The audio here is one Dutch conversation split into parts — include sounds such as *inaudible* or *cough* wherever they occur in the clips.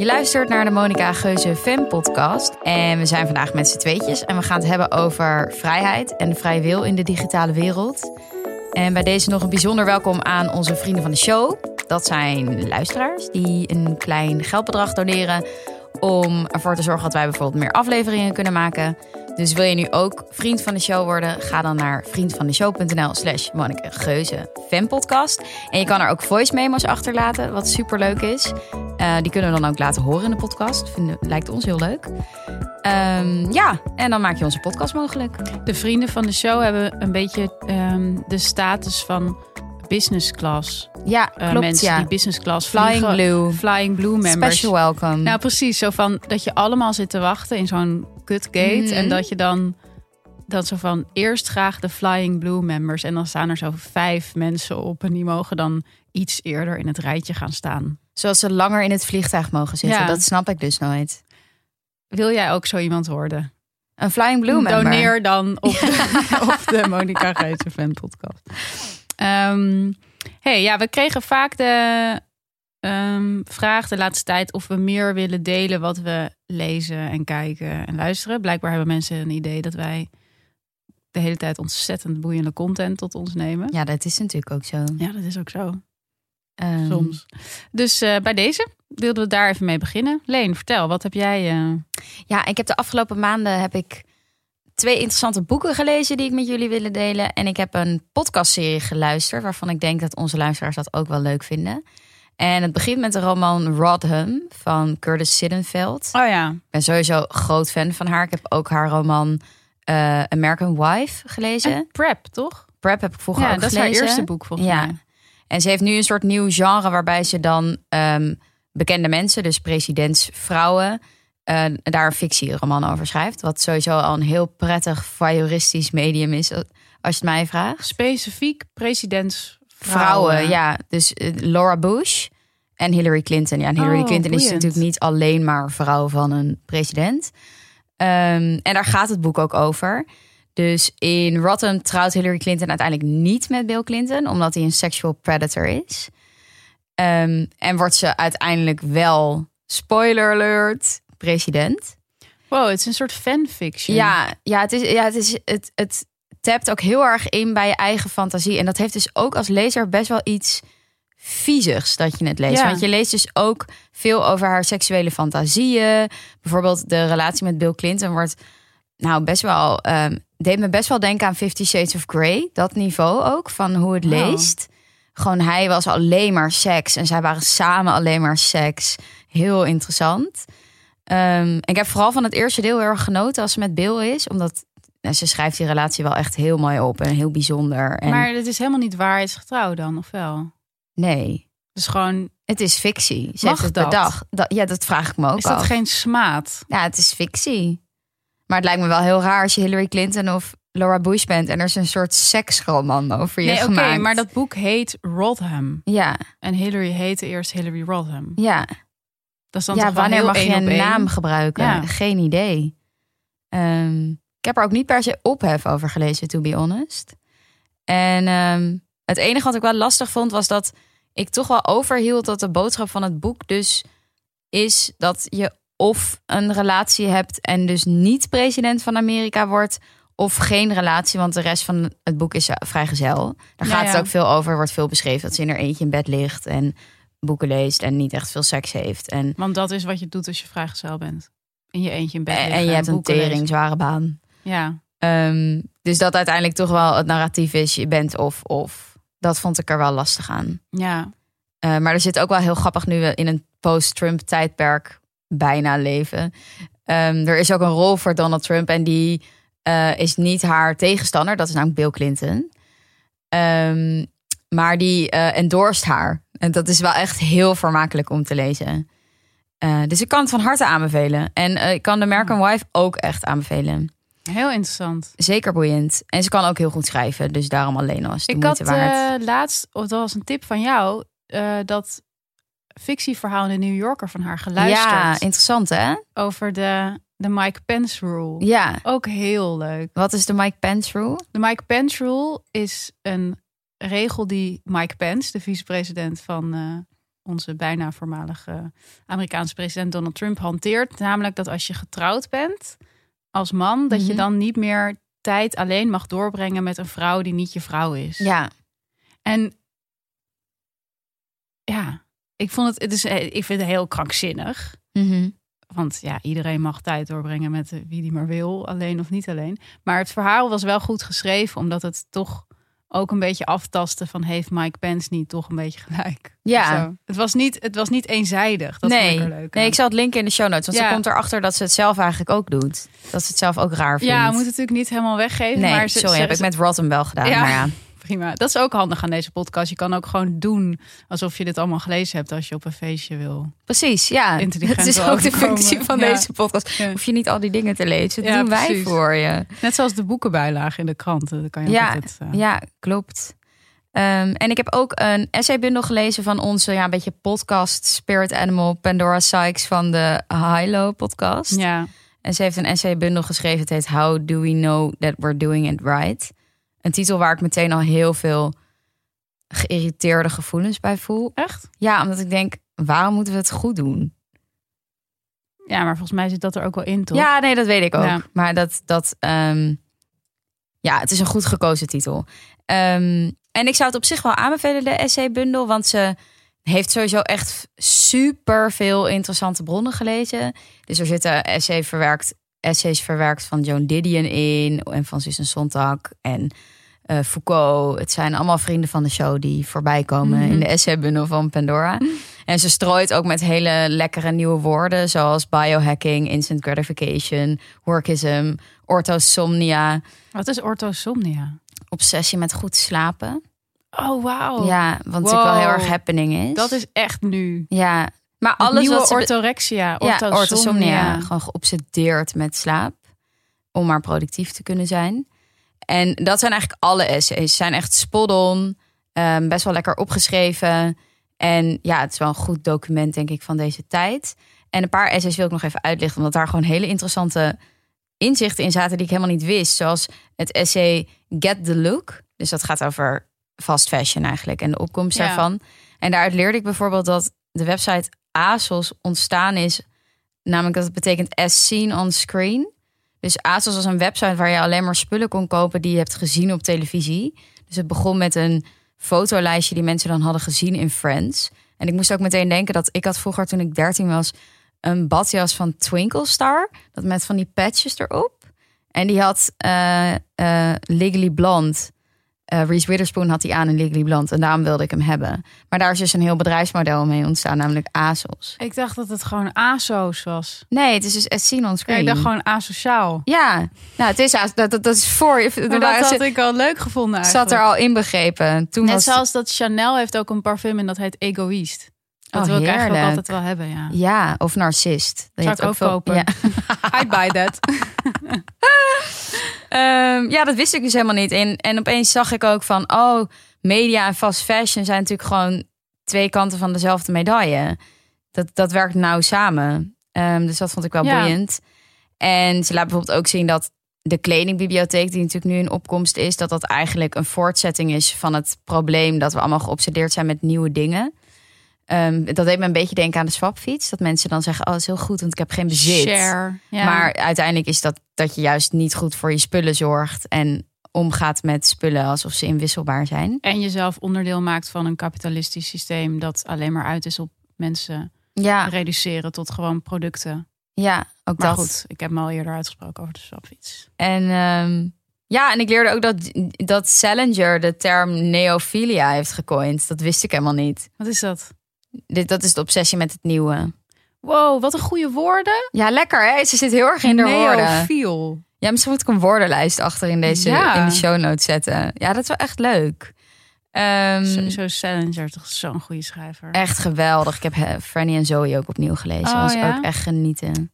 Je luistert naar de Monica Geuze Fan podcast. En we zijn vandaag met z'n tweetjes. En we gaan het hebben over vrijheid en de vrije wil in de digitale wereld. En bij deze nog een bijzonder welkom aan onze vrienden van de show. Dat zijn luisteraars die een klein geldbedrag doneren om ervoor te zorgen dat wij bijvoorbeeld meer afleveringen kunnen maken. Dus wil je nu ook vriend van de show worden? Ga dan naar vriendvandeshow.nl slash Monneke Geuze fanpodcast. En je kan er ook voice memo's achterlaten, wat super leuk is. Uh, die kunnen we dan ook laten horen in de podcast. Vinden, lijkt ons heel leuk. Um, ja, en dan maak je onze podcast mogelijk. De vrienden van de show hebben een beetje um, de status van business class. Ja, uh, klopt, mensen ja. die business class Flying vliegen. Blue. Flying Blue members. Special welcome. Nou, precies. Zo van dat je allemaal zit te wachten in zo'n kutgate. Mhm. En dat je dan dat zo van eerst graag de Flying Blue members. En dan staan er zo vijf mensen op. En die mogen dan iets eerder in het rijtje gaan staan. Zoals ze langer in het vliegtuig mogen zitten. Ja. Dat snap ik dus nooit. Wil jij ook zo iemand worden? Een Flying Blue member. Doneer dan *laughs* op de, op de Monica Geuze fan podcast. Ehm, hey, ja, we kregen vaak de ehm, vraag de laatste tijd of we meer willen delen wat we lezen en kijken en luisteren. Blijkbaar hebben mensen een idee dat wij de hele tijd ontzettend boeiende content tot ons nemen. Ja, dat is natuurlijk ook zo. Ja, dat is ook zo. Ehm, Soms. Dus eh, bij deze wilden we daar even mee beginnen. Leen, vertel, wat heb jij? eh, Ja, ik heb de afgelopen maanden heb ik twee interessante boeken gelezen die ik met jullie willen delen. En ik heb een podcastserie geluisterd waarvan ik denk dat onze luisteraars dat ook wel leuk vinden. En het begint met de roman Rodham van Curtis Sittenfeld. Oh ja. Ik ben sowieso groot fan van haar. Ik heb ook haar roman eh, American Wife gelezen. En Prep, toch? Prep heb ik vroeger Ja, ook dat is haar eerste boek volgens ja. mij. En ze heeft nu een soort nieuw genre waarbij ze dan ehm, bekende mensen, dus presidentsvrouwen, eh, daar een fictieroman over schrijft. Wat sowieso al een heel prettig voyeuristisch medium is, als je het mij vraagt. Specifiek presidentsvrouwen. Vrouwen, ja. Dus eh, Laura Bush en Hillary Clinton. Ja, en Hillary Oh, Clinton is natuurlijk niet alleen maar vrouw van een president. Ehm, en daar gaat het boek ook over. Dus in Rotten trouwt Hillary Clinton uiteindelijk niet met Bill Clinton, omdat hij een sexual predator is. Ehm, en wordt ze uiteindelijk wel, spoiler alert, president. Wow, het is een soort fanfiction. Ja, ja, het, is, ja het, is, het, het tapt ook heel erg in bij je eigen fantasie. En dat heeft dus ook als lezer best wel iets viezigs dat je het leest. Ja. Want je leest dus ook veel over haar seksuele fantasieën. Bijvoorbeeld de relatie met Bill Clinton wordt nou best wel... ehm, deed me best wel denken aan Fifty Shades of Grey. Dat niveau ook, van hoe het Wow. leest. Gewoon hij was alleen maar seks. En zij waren samen alleen maar seks. Heel interessant. Ehm, ik heb vooral van het eerste deel heel erg genoten als ze met Bill is. Omdat nou, ze schrijft die relatie wel echt heel mooi op en heel bijzonder. En Maar het is helemaal niet waarheidsgetrouw dan, of wel? nee, Dus gewoon, het is fictie. Ze Mag heeft het dat? bedacht. Dat, ja, dat vraag ik me ook is dat af. geen smaad? Ja, het is fictie. Maar het lijkt me wel heel raar als je Hillary Clinton of Laura Bush bent... en er is een soort seksroman over je Nee, oké, gemaakt. maar dat boek heet Rodham. Ja, En Hillary heette eerst Hillary Rodham. ja. Dat is dan ja toch wel wanneer mag je een naam gebruiken? Ja. Geen idee. Ehm, ik heb er ook niet per se ophef over gelezen, to be honest. En ehm, het enige wat ik wel lastig vond, was dat ik toch wel overhield dat de boodschap van het boek dus is dat je of een relatie hebt en dus niet president van Amerika wordt, of geen relatie, want de rest van het boek is vrijgezel. Daar Ja, gaat het ook veel over, wordt veel beschreven dat ze in haar eentje in bed ligt en boeken leest en niet echt veel seks heeft. En Want dat is wat je doet als je vrijgezel bent. In je eentje in bed en, en je hebt een tering zware baan. Ja, Ehm, dus dat uiteindelijk toch wel het narratief is, je bent of of. Dat vond ik er wel lastig aan. ja. Eh, maar er zit ook wel heel grappig nu in een post-Trump tijdperk bijna leven. Ehm, er is ook een rol voor Donald Trump en die eh, is niet haar tegenstander. Dat is namelijk Bill Clinton. Ehm, maar die eh endorst haar. En dat is wel echt heel vermakelijk om te lezen. Eh, dus ik kan het van harte aanbevelen. En ik kan de American Wife ook echt aanbevelen. Heel interessant. Zeker boeiend. En ze kan ook heel goed schrijven. Dus daarom alleen al is het de Ik had moeite waard. eh, laatst, of dat was een tip van jou, dat fictieverhaal in de New Yorker van haar geluisterd. ja, interessant hè? over de, de Mike Pence rule. Ja. Ook heel leuk. Wat is de Mike Pence rule? De Mike Pence rule is een regel die Mike Pence, de vicepresident van, eh, onze bijna voormalige Amerikaanse president Donald Trump hanteert. Namelijk dat als je getrouwd bent als man, dat je Mhm. dan niet meer tijd alleen mag doorbrengen met een vrouw die niet je vrouw is. Ja, En ja, ik vond het, het is, ik vind het heel krankzinnig. Mhm. Want ja, iedereen mag tijd doorbrengen met eh, wie die maar wil, alleen of niet alleen. Maar het verhaal was wel goed geschreven, omdat het toch ook een beetje aftasten van heeft Mike Pence niet toch een beetje gelijk. ja. Zo. Het was niet, het was niet eenzijdig. Dat vond nee, ik leuk. nee, ik zal het linken in de show notes. Want Ja. ze komt erachter dat ze het zelf eigenlijk ook doet. Dat ze het zelf ook raar vindt. ja, we moeten natuurlijk niet helemaal weggeven. Nee, maar ze, sorry, ze- heb ik met Rotten wel gedaan. Ja. Maar ja, prima. Dat is ook handig aan deze podcast. Je kan ook gewoon doen alsof je dit allemaal gelezen hebt als je op een feestje wil. precies. Ja, het is ook de functie van Ja. deze podcast. Ja. Hoef je niet al die dingen te lezen. Dat Ja, doen wij precies. voor je. Net zoals de boekenbijlage in de kranten. Kan je Ja, altijd, eh, Ja, klopt. Ehm, en ik heb ook een essaybundel gelezen van onze ja, een beetje podcast Spirit Animal Pandora Sykes van de Hilo podcast. ja. En ze heeft een essaybundel geschreven. Het heet How Do We Know That We're Doing It Right? Een titel waar ik meteen al heel veel geïrriteerde gevoelens bij voel. Echt? Ja, omdat ik denk, waarom moeten we het goed doen? Ja, maar volgens mij zit dat er ook wel in, toch? Ja, nee, dat weet ik ook. Ja. Maar dat, dat ehm, ja, het is een goed gekozen titel. Ehm, en ik zou het op zich wel aanbevelen, de essaybundel. Want ze heeft sowieso echt super veel interessante bronnen gelezen. Dus er zitten essay verwerkt, essays verwerkt van Joan Didion in. En van Susan Sontag en eh, Foucault. Het zijn allemaal vrienden van de show die voorbij komen Mhm. in de essaybundel van Pandora. En ze strooit ook met hele lekkere nieuwe woorden, zoals biohacking, instant gratification, workism, orthosomnia, Wat is orthosomnia? obsessie met goed slapen. Oh, wauw. Ja, wat natuurlijk wel heel Wow. erg happening is. Dat is echt nu. ja, maar Alles nieuwe wat ze orthorexia, ja, orthosomnia. orthosomnia, gewoon geobsedeerd met slaap, om maar productief te kunnen zijn. En dat zijn eigenlijk alle essays. Ze zijn echt spot on, ehm, best wel lekker opgeschreven. En ja, het is wel een goed document, denk ik, van deze tijd. En een paar essays wil ik nog even uitlichten, omdat daar gewoon hele interessante inzichten in zaten die ik helemaal niet wist. Zoals het essay Get the Look. Dus dat gaat over fast fashion eigenlijk en de opkomst Ja. daarvan. En daaruit leerde ik bijvoorbeeld dat de website ASOS ontstaan is. Namelijk dat het betekent as seen on screen. Dus ASOS was een website waar je alleen maar spullen kon kopen die je hebt gezien op televisie. Dus het begon met een fotolijstje die mensen dan hadden gezien in Friends. En ik moest ook meteen denken dat ik had vroeger toen ik 13 was een badjas van Twinkle Star. Dat met van die patches erop. En die had eh, Legally Blonde. Eh Reese Witherspoon had die aan in Legally Blonde. En daarom wilde ik hem hebben. Maar daar is dus een heel bedrijfsmodel mee ontstaan. Namelijk ASOS. Ik dacht dat het gewoon ASOS was. Nee, het is dus on Ja, screen. ik dacht gewoon asociaal. Ja, nou, het is. Dat, dat, dat is voor. Maar dat had ik al leuk gevonden zat er al inbegrepen. Toen Net was zoals dat Chanel heeft ook een parfum en dat heet Egoïst. Dat Oh, wil ik eigenlijk altijd wel hebben, ja. Ja, of narcist. Dat Zou ik het ook kopen. Ja. *laughs* I'd buy that. *laughs* Ehm, ja, dat wist ik dus helemaal niet. En, en opeens zag ik ook van, oh, media en fast fashion zijn natuurlijk gewoon twee kanten van dezelfde medaille. Dat, dat werkt nou samen. Ehm, dus dat vond ik wel Ja. boeiend. En ze laat bijvoorbeeld ook zien dat de kledingbibliotheek, die natuurlijk nu in opkomst is, dat dat eigenlijk een voortzetting is van het probleem dat we allemaal geobsedeerd zijn met nieuwe dingen. Ehm, dat deed me een beetje denken aan de swapfiets. Dat mensen dan zeggen, oh, dat is heel goed, want ik heb geen bezit. Share. Ja. Maar uiteindelijk is dat dat je juist niet goed voor je spullen zorgt en omgaat met spullen alsof ze inwisselbaar zijn. En jezelf onderdeel maakt van een kapitalistisch systeem dat alleen maar uit is op mensen Ja, reduceren tot gewoon producten. ja ook Maar dat. goed, ik heb me al eerder uitgesproken over de swapfiets. En ehm, ja, en ik leerde ook dat, dat Salinger de term neophilia heeft gecoind. Dat wist ik helemaal niet. Wat is dat? Dit, dat is de obsessie met het nieuwe. Wow, wat een goede woorden. Ja, lekker hè? Ze zit heel erg in de woorden. Neofiel. Ja, misschien moet ik een woordenlijst achter in deze Ja. in de show notes zetten. Ja, dat is wel echt leuk. Ehm, Sowieso Salinger, toch zo'n goede schrijver. Echt geweldig. Ik heb Franny en Zoe ook opnieuw gelezen. Oh, was ja? ook echt genieten.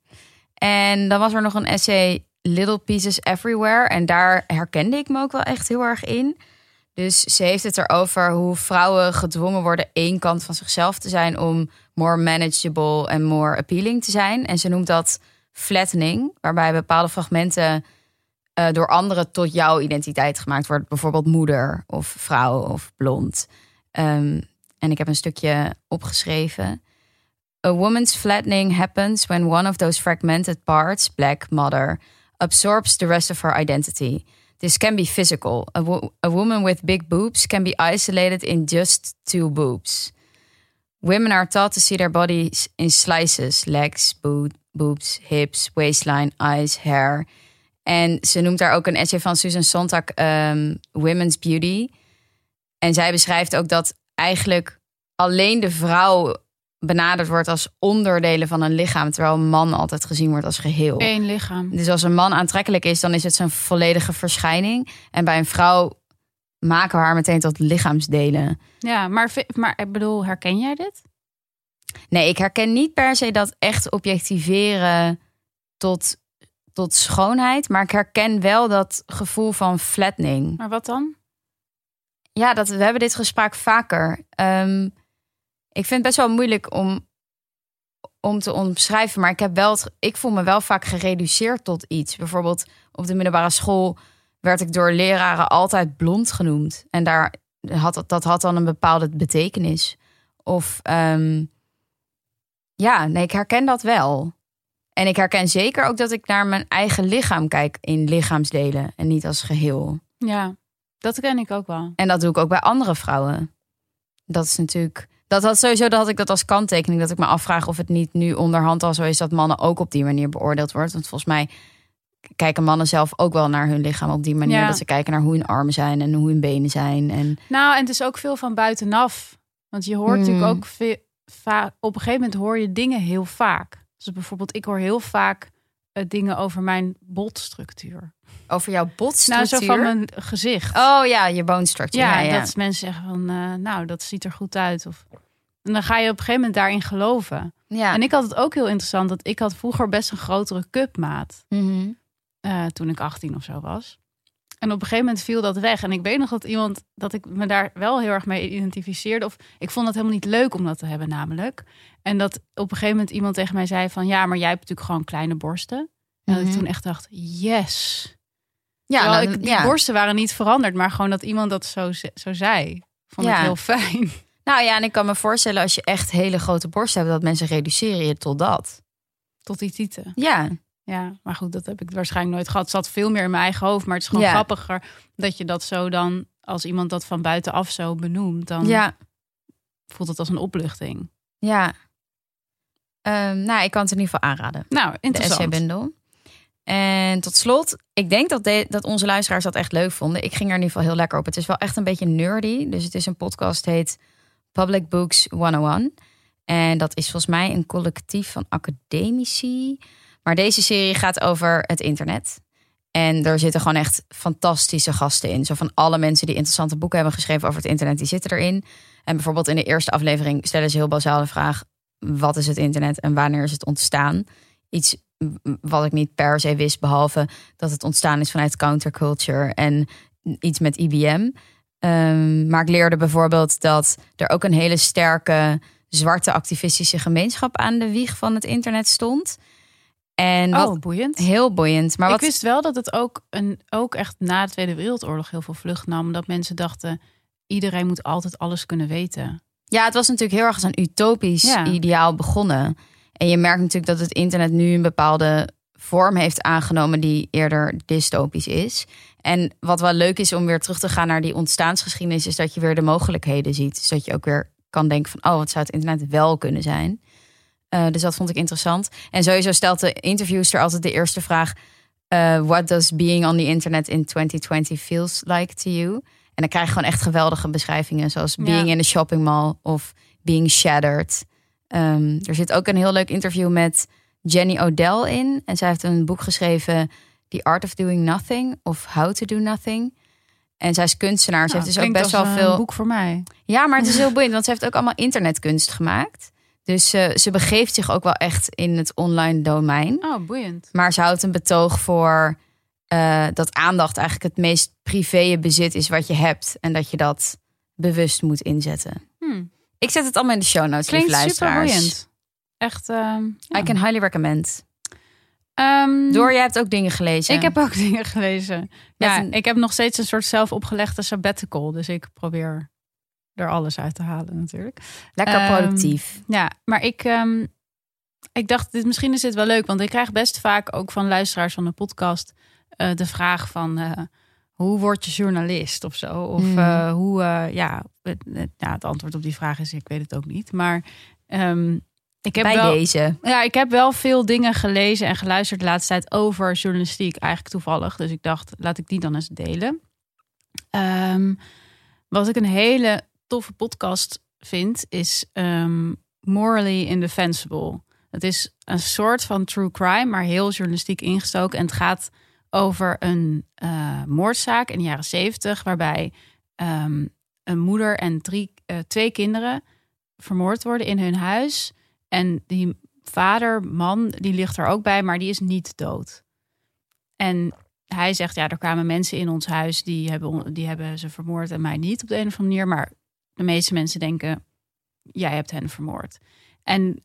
En dan was er nog een essay Little Pieces Everywhere. En daar herkende ik me ook wel echt heel erg in. Dus ze heeft het erover hoe vrouwen gedwongen worden één kant van zichzelf te zijn om more manageable en more appealing te zijn. En ze noemt dat flattening, waarbij bepaalde fragmenten eh, door anderen tot jouw identiteit gemaakt worden. Bijvoorbeeld moeder of vrouw of blond. Ehm, En ik heb een stukje opgeschreven. A woman's flattening happens when one of those fragmented parts, black mother, absorbs the rest of her identity. This can be physical. A, a woman with big boobs can be isolated in just two boobs. Women are taught to see their bodies in slices: legs, boob, boobs, hips, waistline, eyes, hair. En ze noemt daar ook een essay van Susan Sontag, ehm, Women's Beauty. En zij beschrijft ook dat eigenlijk alleen de vrouw benaderd wordt als onderdelen van een lichaam, terwijl een man altijd gezien wordt als geheel. Eén lichaam. Dus als een man aantrekkelijk is, dan is het zijn volledige verschijning. En bij een vrouw maken we haar meteen tot lichaamsdelen. Ja, maar, maar ik bedoel, herken jij dit? Nee, ik herken niet per se dat echt objectiveren tot, tot schoonheid. Maar ik herken wel dat gevoel van flattening. Maar wat dan? Ja, dat, we hebben dit gesprek vaker. Ehm, ik vind het best wel moeilijk om, om te omschrijven. Maar ik, heb wel het, ik voel me wel vaak gereduceerd tot iets. Bijvoorbeeld op de middelbare school werd ik door leraren altijd blond genoemd. En daar had, dat- dat had dan een bepaalde betekenis. Of ehm, ja, nee, ik herken dat wel. En ik herken zeker ook dat ik naar mijn eigen lichaam kijk in lichaamsdelen en niet als geheel. Ja, dat ken ik ook wel. En dat doe ik ook bij andere vrouwen. Dat is natuurlijk. Dat had sowieso dat had ik dat als kanttekening. Dat ik me afvraag of het niet nu onderhand al zo is dat mannen ook op die manier beoordeeld wordt. Want volgens mij kijken mannen zelf ook wel naar hun lichaam op die manier. Ja. Dat ze kijken naar hoe hun armen zijn en hoe hun benen zijn. En Nou, en het is ook veel van buitenaf. Want je hoort natuurlijk ook veel. Op een gegeven moment hoor je dingen heel vaak. Dus bijvoorbeeld, ik hoor heel vaak dingen over mijn botstructuur. over jouw Nou, botstructuur. zo van mijn gezicht. Oh ja, je bone structure. ja, Ja, ja. dat mensen zeggen van, eh, nou, dat ziet er goed uit. Of, en dan ga je op een gegeven moment daarin geloven. ja. En ik had het ook heel interessant dat ik had vroeger best een grotere cupmaat. Eh, toen ik 18 of zo was. En op een gegeven moment viel dat weg. En ik weet nog dat iemand dat ik me daar wel heel erg mee identificeerde. Of ik vond het helemaal niet leuk om dat te hebben, namelijk. En dat op een gegeven moment iemand tegen mij zei van ja, maar jij hebt natuurlijk gewoon kleine borsten. En dat ik Mhm. toen echt dacht, yes. ja, Terwijl nou, ik, die ja. borsten waren niet veranderd, maar gewoon dat iemand dat zo, zo zei. Vond Ja. ik heel fijn. nou ja, en ik kan me voorstellen als je echt hele grote borsten hebt, dat mensen reduceren je tot dat. Tot die tieten. Ja, Ja, maar goed, dat heb ik waarschijnlijk nooit gehad. Het zat veel meer in mijn eigen hoofd. Maar het is gewoon Ja. grappiger dat je dat zo dan, als iemand dat van buitenaf zo benoemt, dan ja. voelt het als een opluchting. Ja. Ehm, nou, ik kan het in ieder geval aanraden. Nou, De interessant. essay-bundel. En tot slot, ik denk dat, de- dat onze luisteraars dat echt leuk vonden. Ik ging er in ieder geval heel lekker op. Het is wel echt een beetje nerdy. Dus het is een podcast, heet Public Books 101. En dat is volgens mij een collectief van academici. Maar deze serie gaat over het internet. En er zitten gewoon echt fantastische gasten in. Zo van alle mensen die interessante boeken hebben geschreven over het internet, die zitten erin. En bijvoorbeeld in de eerste aflevering stellen ze heel bazaal de vraag: wat is het internet en wanneer is het ontstaan? Iets wat ik niet per se wist, behalve dat het ontstaan is vanuit counterculture en iets met IBM. Ehm, maar ik leerde bijvoorbeeld dat er ook een hele sterke zwarte activistische gemeenschap aan de wieg van het internet stond. En wat Oh, boeiend. heel boeiend. Maar ik wist wel dat het ook, een, ook echt na de Tweede Wereldoorlog heel veel vlucht nam. Dat mensen dachten, iedereen moet altijd alles kunnen weten. Ja, het was natuurlijk heel erg als een utopisch Ja. ideaal begonnen. En je merkt natuurlijk dat het internet nu een bepaalde vorm heeft aangenomen die eerder dystopisch is. En wat wel leuk is om weer terug te gaan naar die ontstaansgeschiedenis, is dat je weer de mogelijkheden ziet. Dus dat je ook weer kan denken van, oh, wat zou het internet wel kunnen zijn? Eh, dus dat vond ik interessant. En sowieso stelt de interviewster altijd de eerste vraag: eh, What does being on the internet in 2020 feels like to you? En dan krijg je gewoon echt geweldige beschrijvingen, zoals Ja. being in a shopping mall of being shattered. Ehm, er zit ook een heel leuk interview met Jenny Odell in. En zij heeft een boek geschreven, The Art of Doing Nothing of How to Do Nothing. En zij is kunstenaar. Ze Nou, heeft dus ook best wel veel. een boek voor mij. Ja, maar het is heel *laughs* boeiend, want ze heeft ook allemaal internetkunst gemaakt. Dus eh, ze begeeft zich ook wel echt in het online domein. Oh, boeiend. Maar ze houdt een betoog voor eh, dat aandacht eigenlijk het meest privé bezit is wat je hebt. En dat je dat bewust moet inzetten. Hm. Ik zet het allemaal in de show notes, lieve Klinkt super luisteraars. boeiend. Echt. ja. I can highly recommend. Ehm, Door, jij hebt ook dingen gelezen. Ik heb ook *laughs* dingen gelezen. Ja, een- ik heb nog steeds een soort zelf opgelegde sabbatical. Dus ik probeer er alles uit te halen natuurlijk. Lekker Ehm, productief. Ja, maar ik, ehm, ik dacht, dit, misschien is dit wel leuk. Want ik krijg best vaak ook van luisteraars van de podcast eh, de vraag van... eh, hoe word je journalist of zo? Of Mm. eh, hoe, ja, het, ja, het antwoord op die vraag is, ik weet het ook niet. Maar ehm, ik heb Bij wel... deze. Ja, ik heb wel veel dingen gelezen en geluisterd de laatste tijd over journalistiek, eigenlijk toevallig. Dus ik dacht, laat ik die dan eens delen. Ehm, wat ik een hele toffe podcast vind, is ehm, Morally Indefensible. Het is een soort van true crime, maar heel journalistiek ingestoken. En het gaat over een eh, moordzaak in de jaren zeventig, waarbij ehm, een moeder en drie, eh, twee kinderen vermoord worden in hun huis. En die vader, man, die ligt er ook bij, maar die is niet dood. En hij zegt, ja, er kwamen mensen in ons huis die hebben, die hebben ze vermoord en mij niet op de een of andere manier. Maar de meeste mensen denken, jij hebt hen vermoord. En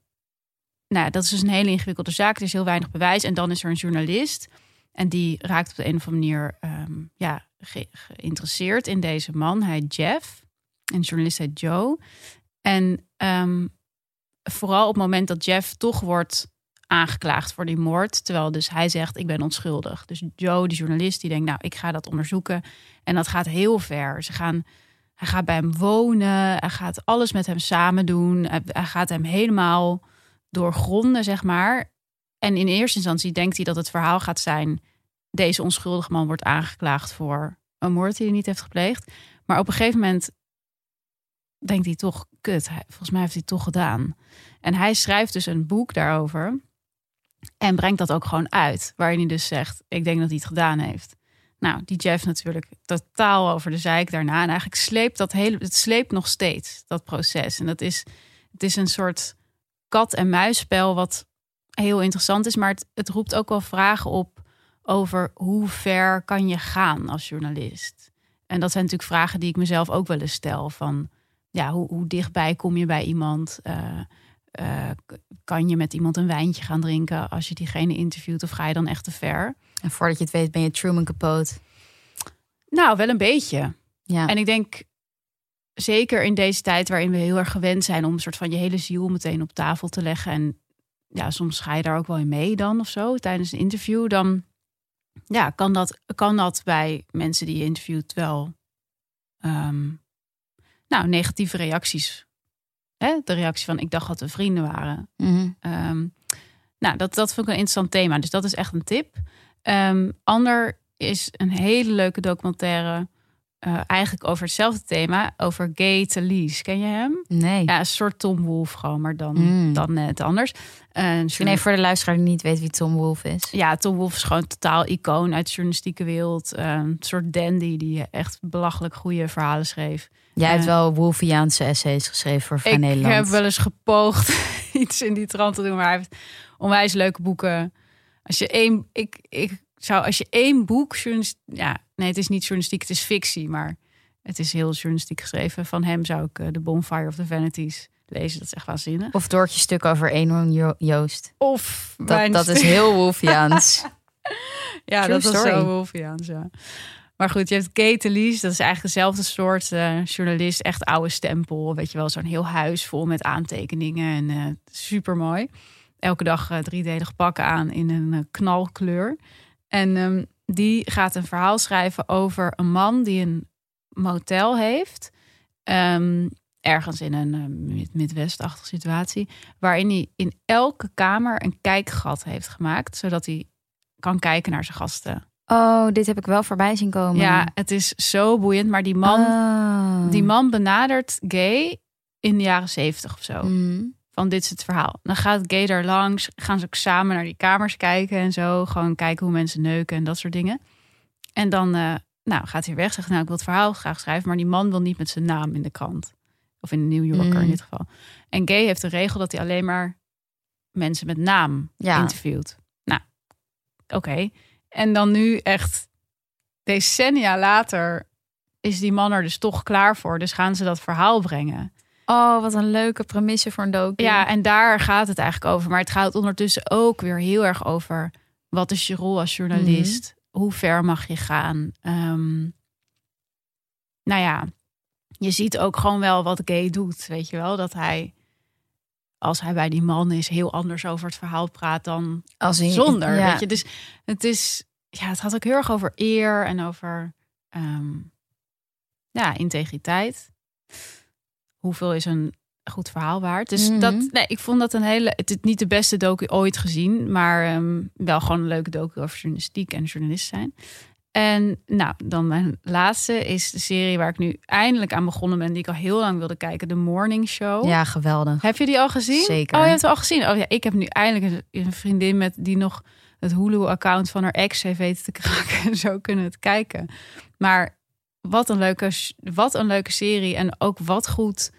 nou, dat is dus een hele ingewikkelde zaak. Er is heel weinig bewijs. En dan is er een journalist. En die raakt op de een of andere manier ehm, ja, ge- geïnteresseerd in deze man. Hij Jeff. En journalist heet Joe. En ehm, vooral op het moment dat Jeff toch wordt aangeklaagd voor die moord. Terwijl dus hij zegt, ik ben onschuldig. Dus Joe, die journalist, die denkt, nou, ik ga dat onderzoeken. En dat gaat heel ver. Ze gaan, hij gaat bij hem wonen. Hij gaat alles met hem samen doen. Hij, gaat hem helemaal doorgronden, zeg maar. En in eerste instantie denkt hij dat het verhaal gaat zijn... deze onschuldige man wordt aangeklaagd voor een moord die hij niet heeft gepleegd. Maar op een gegeven moment denkt hij toch, kut, volgens mij heeft hij toch gedaan. En hij schrijft dus een boek daarover en brengt dat ook gewoon uit. Waarin hij dus zegt, ik denk dat hij het gedaan heeft. Nou, die Jeff natuurlijk totaal over de zeik daarna. En eigenlijk sleept dat hele, het sleept nog steeds, dat proces. En dat is, het is een soort kat-en-muisspel wat heel interessant is. Maar het, het roept ook wel vragen op over hoe ver kan je gaan als journalist. En dat zijn natuurlijk vragen die ik mezelf ook wel eens stel. Van ja, hoe, hoe dichtbij kom je bij iemand? Eh, kan je met iemand een wijntje gaan drinken als je diegene interviewt? Of ga je dan echt te ver? En voordat je het weet ben je Truman Capote. Nou, wel een beetje. Ja. En ik denk zeker in deze tijd waarin we heel erg gewend zijn om een soort van je hele ziel meteen op tafel te leggen. En ja, soms ga je daar ook wel in mee dan of zo tijdens een interview. Dan ja, kan dat, kan dat bij mensen die je interviewt wel ehm, nou, negatieve reacties. Hè? De reactie van ik dacht dat we vrienden waren. Ehm, nou, dat, dat vond ik een interessant thema. Dus dat is echt een tip. Ehm, ander is een hele leuke documentaire. eh, eigenlijk over hetzelfde thema. Over Gay Talese. Ken je hem? Nee. Ja, een soort Tom Wolf gewoon, maar dan, Mm. dan net anders. Een Misschien even voor de luisteraar die niet weet wie Tom Wolf is. Ja, Tom Wolf is gewoon een totaal icoon uit de journalistieke wereld. Eh, een soort dandy die echt belachelijk goede verhalen schreef. Jij hebt wel Wolfiaanse essays geschreven voor Vrij ik Nederland. heb wel eens gepoogd *laughs* iets in die trant te doen, maar hij heeft onwijs leuke boeken. Als je één, ik, ik zou, als je één boek, ja, nee, het is niet journalistiek, het is fictie, maar het is heel journalistiek geschreven. Van hem zou ik eh, The Bonfire of the Vanities lezen. Dat is echt waanzinnig. Of Doortje stuk over Jo- Joost. Of Dat, dat is heel Wolfiaans. *laughs* Ja, True dat is zo Wolfiaans, ja. Maar goed, je hebt Kate Lees, dat is eigenlijk dezelfde soort eh, journalist, echt oude stempel. Weet je wel, zo'n heel huis vol met aantekeningen en eh super mooi. Elke dag eh, driedelig pakken aan in een knalkleur. En ehm, die gaat een verhaal schrijven over een man die een motel heeft. ehm, ergens in een mid- Midwest-achtige situatie. Waarin hij in elke kamer een kijkgat heeft gemaakt. Zodat hij kan kijken naar zijn gasten. Oh, dit heb ik wel voorbij zien komen. Ja, het is zo boeiend. Maar die man, Oh. die man benadert gay in de jaren zeventig of zo. Mhm. Van dit is het verhaal. Dan gaat gay daar langs. Gaan ze ook samen naar die kamers kijken en zo. Gewoon kijken hoe mensen neuken en dat soort dingen. En dan eh, nou, gaat hij weg. Zegt nou, ik wil het verhaal graag schrijven. Maar die man wil niet met zijn naam in de krant. Of in de New Yorker Mm. in dit geval. En gay heeft een regel dat hij alleen maar mensen met naam Ja. interviewt. Nou, oké. En dan nu echt decennia later is die man er dus toch klaar voor. Dus gaan ze dat verhaal brengen. Oh, wat een leuke premisse voor een docu. Ja, en daar gaat het eigenlijk over. Maar het gaat ondertussen ook weer heel erg over... wat is je rol als journalist? Hoe ver mag je gaan? Ehm, nou ja, je ziet ook gewoon wel wat gay doet. Weet je wel, dat hij als hij bij die man is heel anders over het verhaal praat dan Als hij, zonder. Ja. Weet je, dus het is ja, het had ook heel erg over eer en over ehm, ja, integriteit. Hoeveel is een goed verhaal waard? Dus Mhm. dat, nee, ik vond dat een hele. Het is niet de beste docu ooit gezien, maar ehm, wel gewoon een leuke docu over journalistiek en journalist zijn. En nou, dan mijn laatste is de serie waar ik nu eindelijk aan begonnen ben, die ik al heel lang wilde kijken, The Morning Show. ja, geweldig. Heb je die al gezien? Zeker. Oh, je hebt het al gezien. Oh ja, ik heb nu eindelijk een, vriendin met die nog het Hulu-account van haar ex heeft weten te kraken *laughs* en zo kunnen het kijken. Maar wat een leuke, wat een leuke serie en ook wat goed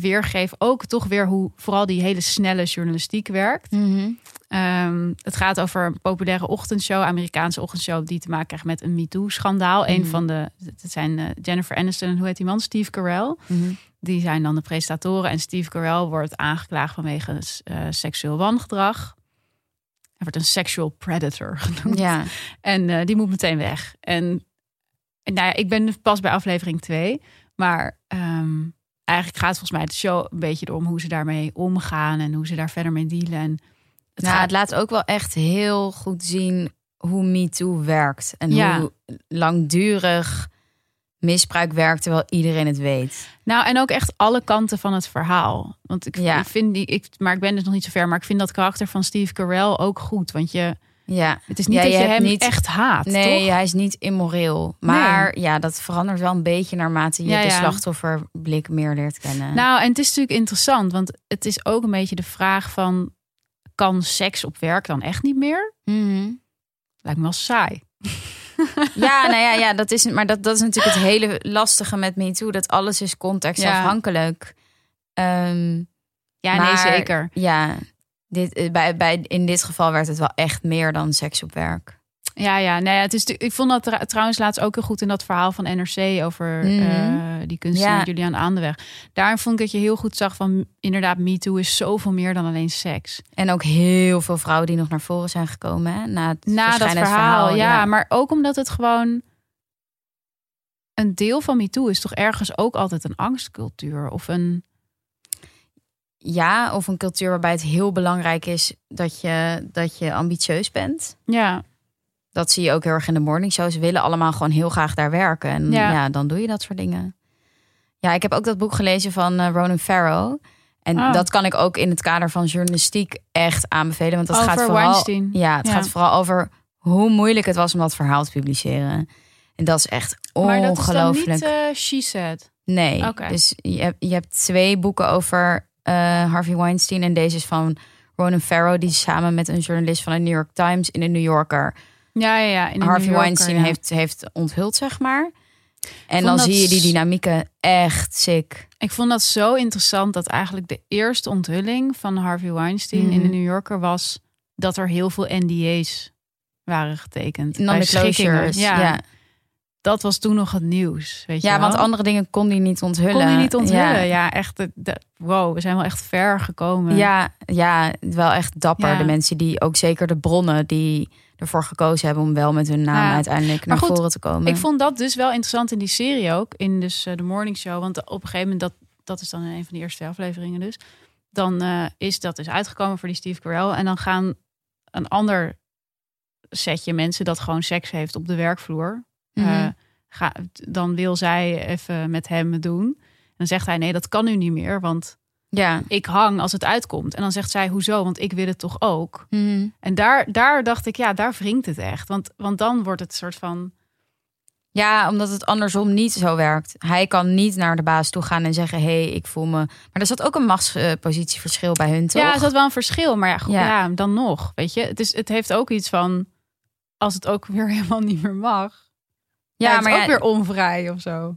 weergeeft. Ook toch weer hoe vooral die hele snelle journalistiek werkt. Mhm. Ehm, het gaat over een populaire ochtendshow, Amerikaanse ochtendshow, die te maken krijgt met een MeToo-schandaal. Een Mhm. van de, het zijn eh, Jennifer Aniston en hoe heet die man? Steve Carell. Mhm. Die zijn dan de presentatoren. En Steve Carell wordt aangeklaagd vanwege eh, seksueel wangedrag. Hij wordt een sexual predator *laughs* genoemd. Ja. En eh, die moet meteen weg. En, en nou ja, ik ben pas bij aflevering 2. Maar ehm, eigenlijk gaat volgens mij de show een beetje om hoe ze daarmee omgaan. En hoe ze daar verder mee dealen. En het nou, gaat- het laat ook wel echt heel goed zien hoe MeToo werkt. En Ja. hoe langdurig misbruik werkt terwijl iedereen het weet. Nou, en ook echt alle kanten van het verhaal. Want ik, Ja. ik vind die, ik, maar ik ben dus nog niet zo ver. Maar ik vind dat karakter van Steve Carell ook goed. Want je, Ja. het is niet Ja, dat je je, hem niet- echt haat. Nee, toch? hij is niet immoreel. Maar ja, dat verandert wel een beetje naarmate je Ja, de ja. slachtofferblik meer leert kennen. Nou, en het is natuurlijk interessant, want het is ook een beetje de vraag van: kan seks op werk dan echt niet meer? Mhm. Lijkt me wel saai. *laughs* Ja, nou ja, ja dat is, maar dat, dat is natuurlijk het hele lastige met MeToo. Dat alles is contextafhankelijk. Ehm, Ja, nee, zeker. ja, dit, eh, bij, bij, in dit geval werd het wel echt meer dan seks op werk. Ja, ja, nee, het is, ik vond dat trouwens laatst ook heel goed in dat verhaal van NRC over Mhm. eh, die kunstenaar Ja. Julian Aandeweg. Daarin vond ik dat je heel goed zag van inderdaad, MeToo is zoveel meer dan alleen seks. En ook heel veel vrouwen die nog naar voren zijn gekomen hè, na het Na dat verhaal, het ja, maar ook omdat het gewoon een deel van MeToo is toch ergens ook altijd een angstcultuur of een Ja, of een cultuur waarbij het heel belangrijk is dat je, dat je ambitieus bent. ja, Dat zie je ook heel erg in de morning show. Ze willen allemaal gewoon heel graag daar werken. En Ja. ja, dan doe je dat soort dingen. Ja, ik heb ook dat boek gelezen van eh, Ronan Farrow. En Oh. dat kan ik ook in het kader van journalistiek echt aanbevelen. Want dat over gaat vooral, Weinstein. Ja, het Ja. gaat vooral over hoe moeilijk het was om dat verhaal te publiceren. En dat is echt Maar dat is dan ongelooflijk. niet eh, She Said. Nee. Dus je hebt, je hebt twee boeken over Harvey Weinstein. En deze is van Ronan Farrow. Die samen met een journalist van de New York Times in de New Yorker. Ja, ja, ja. In Harvey Yorker, Weinstein ja. heeft, heeft onthuld, zeg maar. En dan dat zie je die dynamieken echt sick. Ik vond dat zo interessant dat eigenlijk de eerste onthulling van Harvey Weinstein in de Mhm. New Yorker was dat er heel veel NDA's waren getekend. bij Non-disclosures. Ja, ja. Dat was toen nog het nieuws. Weet je wel? want andere dingen kon hij niet onthullen. kon hij niet onthullen. Ja. Ja, echt. de- wow, we zijn wel echt ver gekomen. Ja, ja, wel echt dapper. Ja. De mensen die ook zeker de bronnen die ervoor gekozen hebben om wel met hun naam Ja. uiteindelijk naar goed, voren te komen. Ik vond dat dus wel interessant in die serie ook. In dus eh, de morning show. Want op een gegeven moment, dat, dat is dan in een van de eerste afleveringen dus. Dan eh, is dat dus uitgekomen voor die Steve Carell. En dan gaan een ander setje mensen dat gewoon seks heeft op de werkvloer. Mhm. eh, ga, dan wil zij even met hem doen. En dan zegt hij, nee, dat kan nu niet meer. Want ja. ik hang als het uitkomt. En dan zegt zij, hoezo? Want ik wil het toch ook. Mhm. En daar, daar dacht ik, ja, daar wringt het echt. Want, want dan wordt het soort van... Ja, omdat het andersom niet zo werkt. Hij kan niet naar de baas toe gaan en zeggen: Hé, hey, ik voel me. Maar er zat ook een machtspositieverschil bij hun, toch? Ja, er zat wel een verschil. Maar ja, goed, Ja. ja. dan nog. Weet je, het, is, het heeft ook iets van... Als het ook weer *laughs* helemaal niet meer mag. Ja, het maar is ja, ook weer onvrij of zo.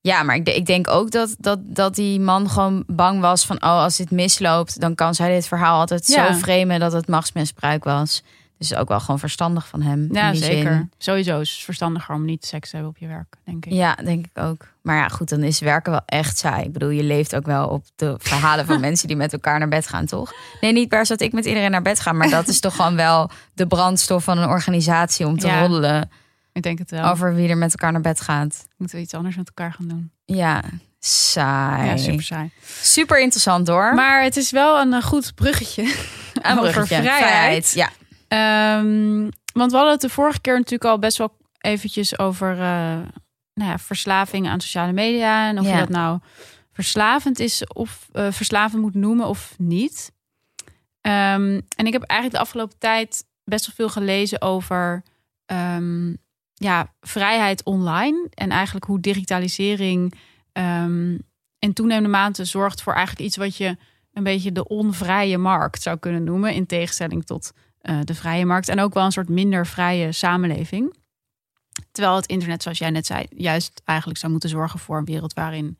ja, maar ik, ik denk ook dat, dat, dat die man gewoon bang was van: Oh, als dit misloopt, dan kan zij dit verhaal altijd Ja. zo framen dat het machtsmisbruik was. Dus ook wel gewoon verstandig van hem. Ja, in die zeker. Zin. Sowieso is het verstandiger om niet seks te hebben op je werk, denk ik. Ja, denk ik ook. Maar ja, goed, dan is werken wel echt saai. Ik bedoel, je leeft ook wel op de verhalen van *laughs* mensen die met elkaar naar bed gaan, toch? Nee, niet per se dat ik met iedereen naar bed ga, maar dat is toch gewoon wel de brandstof van een organisatie om te Ja. roddelen. Ik denk het wel. Over wie er met elkaar naar bed gaat. Moeten we iets anders met elkaar gaan doen? Ja, saai. Ja, super saai. Super interessant hoor. Maar het is wel een eh, goed bruggetje. *laughs* Een over bruggetje. vrijheid. Ja. Ehm, want we hadden het de vorige keer natuurlijk al best wel eventjes over uh, nou ja, verslaving aan sociale media. En of Ja. je dat nou verslavend is of eh, verslavend moet noemen of niet. Ehm, en ik heb eigenlijk de afgelopen tijd best wel veel gelezen over ehm, ja, vrijheid online. En eigenlijk hoe digitalisering ehm, in toenemende mate zorgt voor eigenlijk iets wat je een beetje de onvrije markt zou kunnen noemen. In tegenstelling tot eh, de vrije markt. En ook wel een soort minder vrije samenleving. Terwijl het internet, zoals jij net zei, juist eigenlijk zou moeten zorgen voor een wereld waarin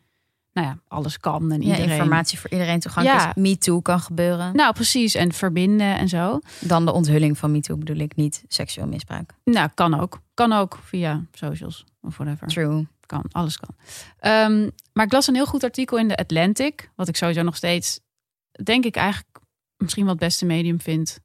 nou ja, alles kan en Ja, informatie voor iedereen toegankelijk Ja. is. MeToo kan gebeuren. Nou, precies. En verbinden en zo. Dan de onthulling van MeToo bedoel ik niet seksueel misbruik. Nou, kan ook. Kan ook via socials of whatever. True. Kan, alles kan. Ehm, maar ik las een heel goed artikel in de Atlantic. Wat ik sowieso nog steeds, denk ik eigenlijk misschien wel het beste medium vind.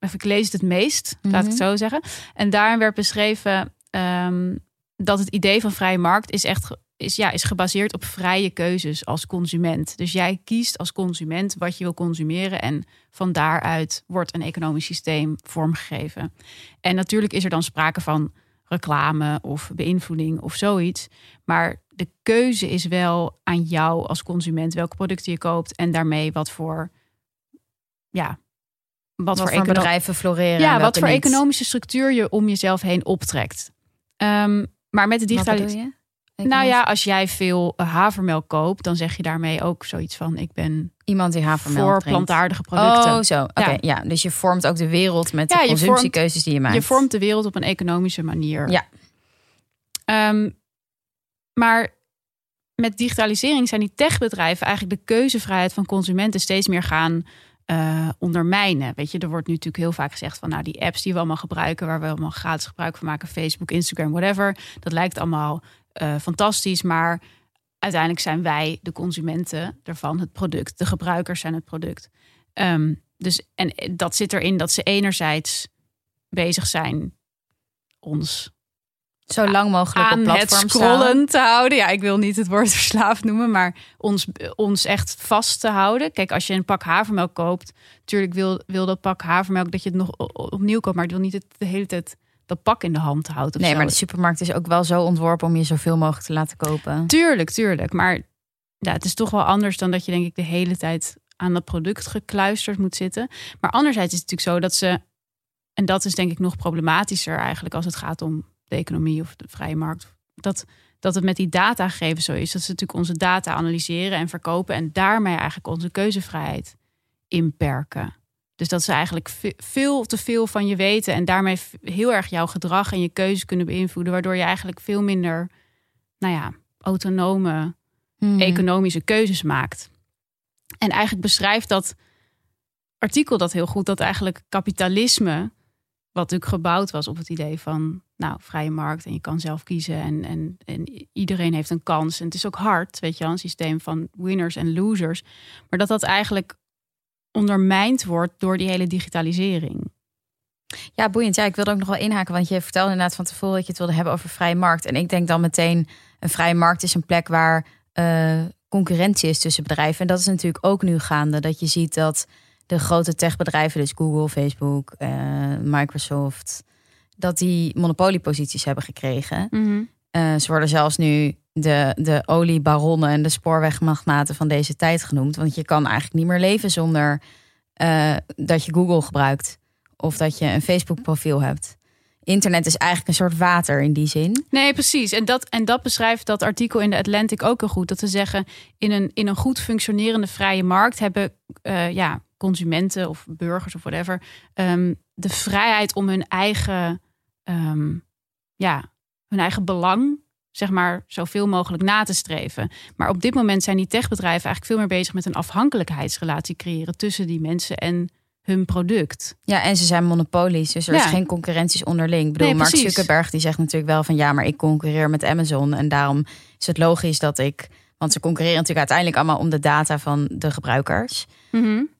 Of ik lees het het meest, laat ik het Mhm. zo zeggen. En daarin werd beschreven ehm, dat het idee van vrije markt is echt is, ja, is gebaseerd op vrije keuzes als consument. Dus jij kiest als consument wat je wil consumeren. En van daaruit wordt een economisch systeem vormgegeven. En natuurlijk is er dan sprake van reclame of beïnvloeding of zoiets. Maar de keuze is wel aan jou als consument welke producten je koopt en daarmee wat voor ja, wat, Wat, voor, bedrijven floreren. en ja, wat voor niet. economische structuur je om jezelf heen optrekt. Ehm, maar met de digitalisering. Nou ja, als jij veel eh, havermelk koopt, dan zeg je daarmee ook zoiets van: ik ben Iemand die havermelk voor drinkt. plantaardige producten. Oh, zo. Oké, Ja. ja. Dus je vormt ook de wereld met Ja, de je consumptiekeuzes die je maakt. Je vormt de wereld op een economische manier. Ja. Ehm, maar met digitalisering zijn die techbedrijven eigenlijk de keuzevrijheid van consumenten steeds meer gaan eh, ondermijnen. Weet je, er wordt nu natuurlijk heel vaak gezegd van nou die apps die we allemaal gebruiken, waar we allemaal gratis gebruik van maken, Facebook, Instagram, whatever, dat lijkt allemaal eh, fantastisch, maar uiteindelijk zijn wij de consumenten ervan het product, de gebruikers zijn het product. Ehm, dus en dat zit erin dat ze enerzijds bezig zijn ons Zo lang mogelijk op aan het platform scrollen te houden. Ja, ik wil niet het woord *laughs* verslaafd noemen, maar ons, ons echt vast te houden. Kijk, als je een pak havermelk koopt, natuurlijk wil, wil dat pak havermelk dat je het nog opnieuw koopt, maar het wil niet het de hele tijd dat pak in de hand houdt. Of Nee, zo. maar de supermarkt is ook wel zo ontworpen om je zoveel mogelijk te laten kopen. Tuurlijk, tuurlijk. Maar ja, het is toch wel anders dan dat je denk ik de hele tijd aan dat product gekluisterd moet zitten. Maar anderzijds is het natuurlijk zo dat ze, en dat is denk ik nog problematischer eigenlijk als het gaat om de economie of de vrije markt, dat, dat het met die datagegevens zo is. Dat ze natuurlijk onze data analyseren en verkopen en daarmee eigenlijk onze keuzevrijheid inperken. Dus dat ze eigenlijk ve- veel te veel van je weten en daarmee heel erg jouw gedrag en je keuze kunnen beïnvloeden, waardoor je eigenlijk veel minder, nou ja, autonome Hmm. economische keuzes maakt. En eigenlijk beschrijft dat artikel dat heel goed, dat eigenlijk kapitalisme, wat natuurlijk gebouwd was op het idee van, nou, vrije markt en je kan zelf kiezen en, en, en iedereen heeft een kans. En het is ook hard, weet je wel, een systeem van winners en losers. Maar dat dat eigenlijk ondermijnd wordt door die hele digitalisering. Ja, boeiend. Ja, ik wilde ook nog wel inhaken, want je vertelde inderdaad van tevoren dat je het wilde hebben over vrije markt. En ik denk dan meteen, een vrije markt is een plek waar eh, concurrentie is tussen bedrijven. En dat is natuurlijk ook nu gaande, dat je ziet dat de grote techbedrijven, dus Google, Facebook, eh, Microsoft, dat die monopolieposities hebben gekregen. Eh, ze worden zelfs nu de, de oliebaronnen en de spoorwegmagnaten van deze tijd genoemd. Want je kan eigenlijk niet meer leven zonder eh, dat je Google gebruikt. Of dat je een Facebook profiel hebt. Internet is eigenlijk een soort water in die zin. Nee, precies. En dat, en dat beschrijft dat artikel in de Atlantic ook heel goed. Dat ze zeggen, in een, in een goed functionerende vrije markt hebben eh, ja, consumenten of burgers of whatever ehm, de vrijheid om hun eigen, ehm, ja, hun eigen belang, zeg maar, zoveel mogelijk na te streven. Maar op dit moment zijn die techbedrijven eigenlijk veel meer bezig met een afhankelijkheidsrelatie creëren tussen die mensen en hun product. Ja, en ze zijn monopolies, dus er Ja. is geen concurrenties onderling. Ik bedoel, Nee, Mark. Zuckerberg die zegt natuurlijk wel van ja, maar ik concurreer met Amazon. En daarom is het logisch dat ik. Want ze concurreren natuurlijk uiteindelijk allemaal om de data van de gebruikers.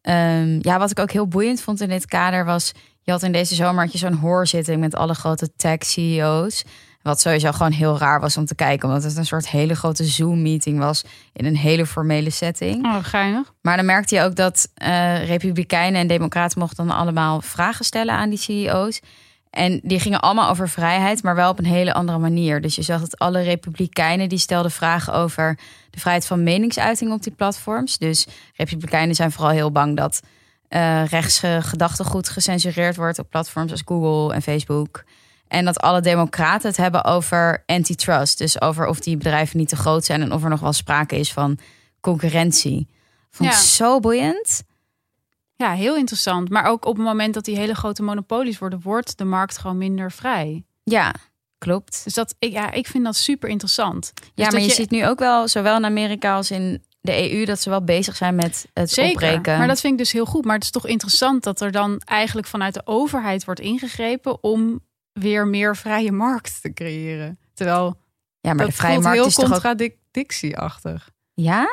Ehm, ja, wat ik ook heel boeiend vond in dit kader was... Je had in deze zomer zo'n hoorzitting met alle grote tech-CEO's. Wat sowieso gewoon heel raar was om te kijken. Omdat het een soort hele grote Zoom-meeting was. In een hele formele setting. Oh, geinig. Maar dan merkte je ook dat eh, Republikeinen en Democraten mochten dan allemaal vragen stellen aan die CEO's. En die gingen allemaal over vrijheid, maar wel op een hele andere manier. Dus je zag dat alle Republikeinen die stelden vragen over de vrijheid van meningsuiting op die platforms. Dus Republikeinen zijn vooral heel bang dat uh, rechtse gedachtegoed gecensureerd wordt op platforms als Google en Facebook. En dat alle democraten het hebben over antitrust. Dus over of die bedrijven niet te groot zijn en of er nog wel sprake is van concurrentie. Vond ja. zo boeiend. Ja, heel interessant. Maar ook op het moment dat die hele grote monopolies worden, wordt de markt gewoon minder vrij. Ja, klopt. Dus dat, ik, ja, ik vind dat super interessant. Dus ja, maar je, ziet nu ook wel, zowel in Amerika als in de EU, dat ze wel bezig zijn met het Zeker, opbreken. Maar dat vind ik dus heel goed. Maar het is toch interessant dat er dan eigenlijk vanuit de overheid wordt ingegrepen om weer meer vrije markt te creëren. Terwijl ja, maar de vrije markt heel is contradictieachtig. Ja?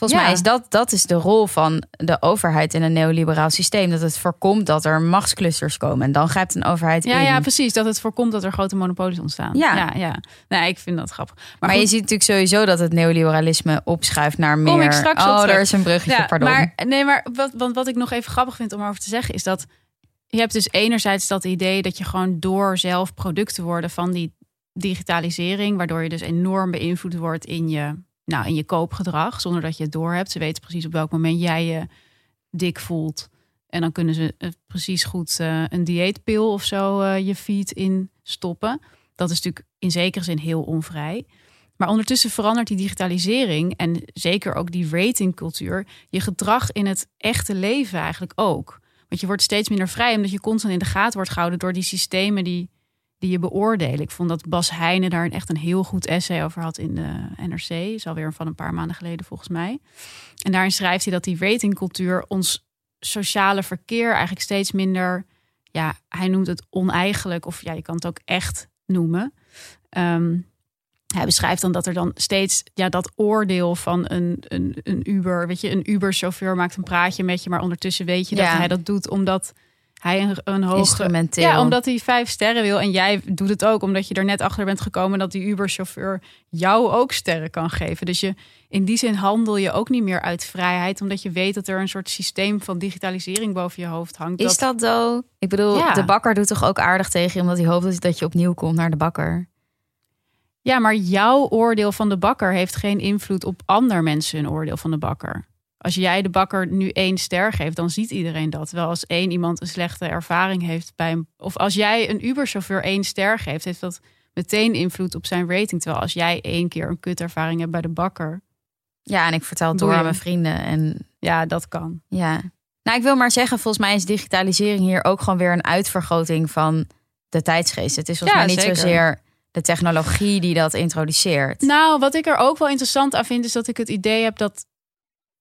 Volgens mij is dat, dat is de rol van de overheid in een neoliberaal systeem. Dat het voorkomt dat er machtsclusters komen. En dan grijpt een overheid ja, in. Ja, precies. Dat het voorkomt dat er grote monopolies ontstaan. Ja, ja. ja. Nee, ik vind dat grappig. Maar, je ziet natuurlijk sowieso dat het neoliberalisme opschuift naar meer... Kom ik straks oh, er is een bruggetje, pardon. Maar, nee, maar wat, want wat ik nog even grappig vind om over te zeggen... is dat je hebt dus enerzijds dat idee dat je gewoon door zelf producten worden van die digitalisering... waardoor je dus enorm beïnvloed wordt in je nou, in je koopgedrag, zonder dat je het doorhebt. Ze weten precies op welk moment jij je dik voelt. En dan kunnen ze uh, precies goed uh, een dieetpil of zo uh, je feed in stoppen. Dat is natuurlijk in zekere zin heel onvrij. Maar ondertussen verandert die digitalisering en zeker ook die ratingcultuur je gedrag in het echte leven eigenlijk ook. Want je wordt steeds minder vrij omdat je constant in de gaten wordt gehouden door die systemen die die je beoordelen. Ik vond dat Bas Heijnen daar echt een heel goed essay over had in de NRC. Is alweer van een paar maanden geleden volgens mij. En daarin schrijft hij dat die ratingcultuur ons sociale verkeer eigenlijk steeds minder... Ja, hij noemt het oneigenlijk of ja, je kan het ook echt noemen. Ehm, hij beschrijft dan dat er dan steeds ja, dat oordeel van een, een, een Uber, weet je, een Uber-chauffeur maakt een praatje met je, maar ondertussen weet je dat hij dat doet omdat hij een, een hoge... Ja, omdat hij vijf sterren wil. En jij doet het ook omdat je er net achter bent gekomen... dat die Uber-chauffeur jou ook sterren kan geven. Dus je, in die zin handel je ook niet meer uit vrijheid... omdat je weet dat er een soort systeem van digitalisering boven je hoofd hangt. Is dat, zo? Ik bedoel, de bakker doet toch ook aardig tegen je... omdat hij hoopt dat je opnieuw komt naar de bakker? Ja, maar jouw oordeel van de bakker heeft geen invloed op ander mensen hun oordeel van de bakker. Als jij de bakker nu één ster geeft, dan ziet iedereen dat. Wel als één iemand een slechte ervaring heeft bij hem. Of als jij een Uber-chauffeur één ster geeft, heeft dat meteen invloed op zijn rating. Terwijl als jij één keer een kutervaring hebt bij de bakker. Ja, en ik vertel het door aan mijn vrienden. En ja, dat kan. Ja. Nou, ik wil maar zeggen, volgens mij is digitalisering hier ook gewoon weer een uitvergroting van de tijdsgeest. Het is volgens mij niet zozeer de technologie die dat introduceert. Nou, wat ik er ook wel interessant aan vind, is dat ik het idee heb dat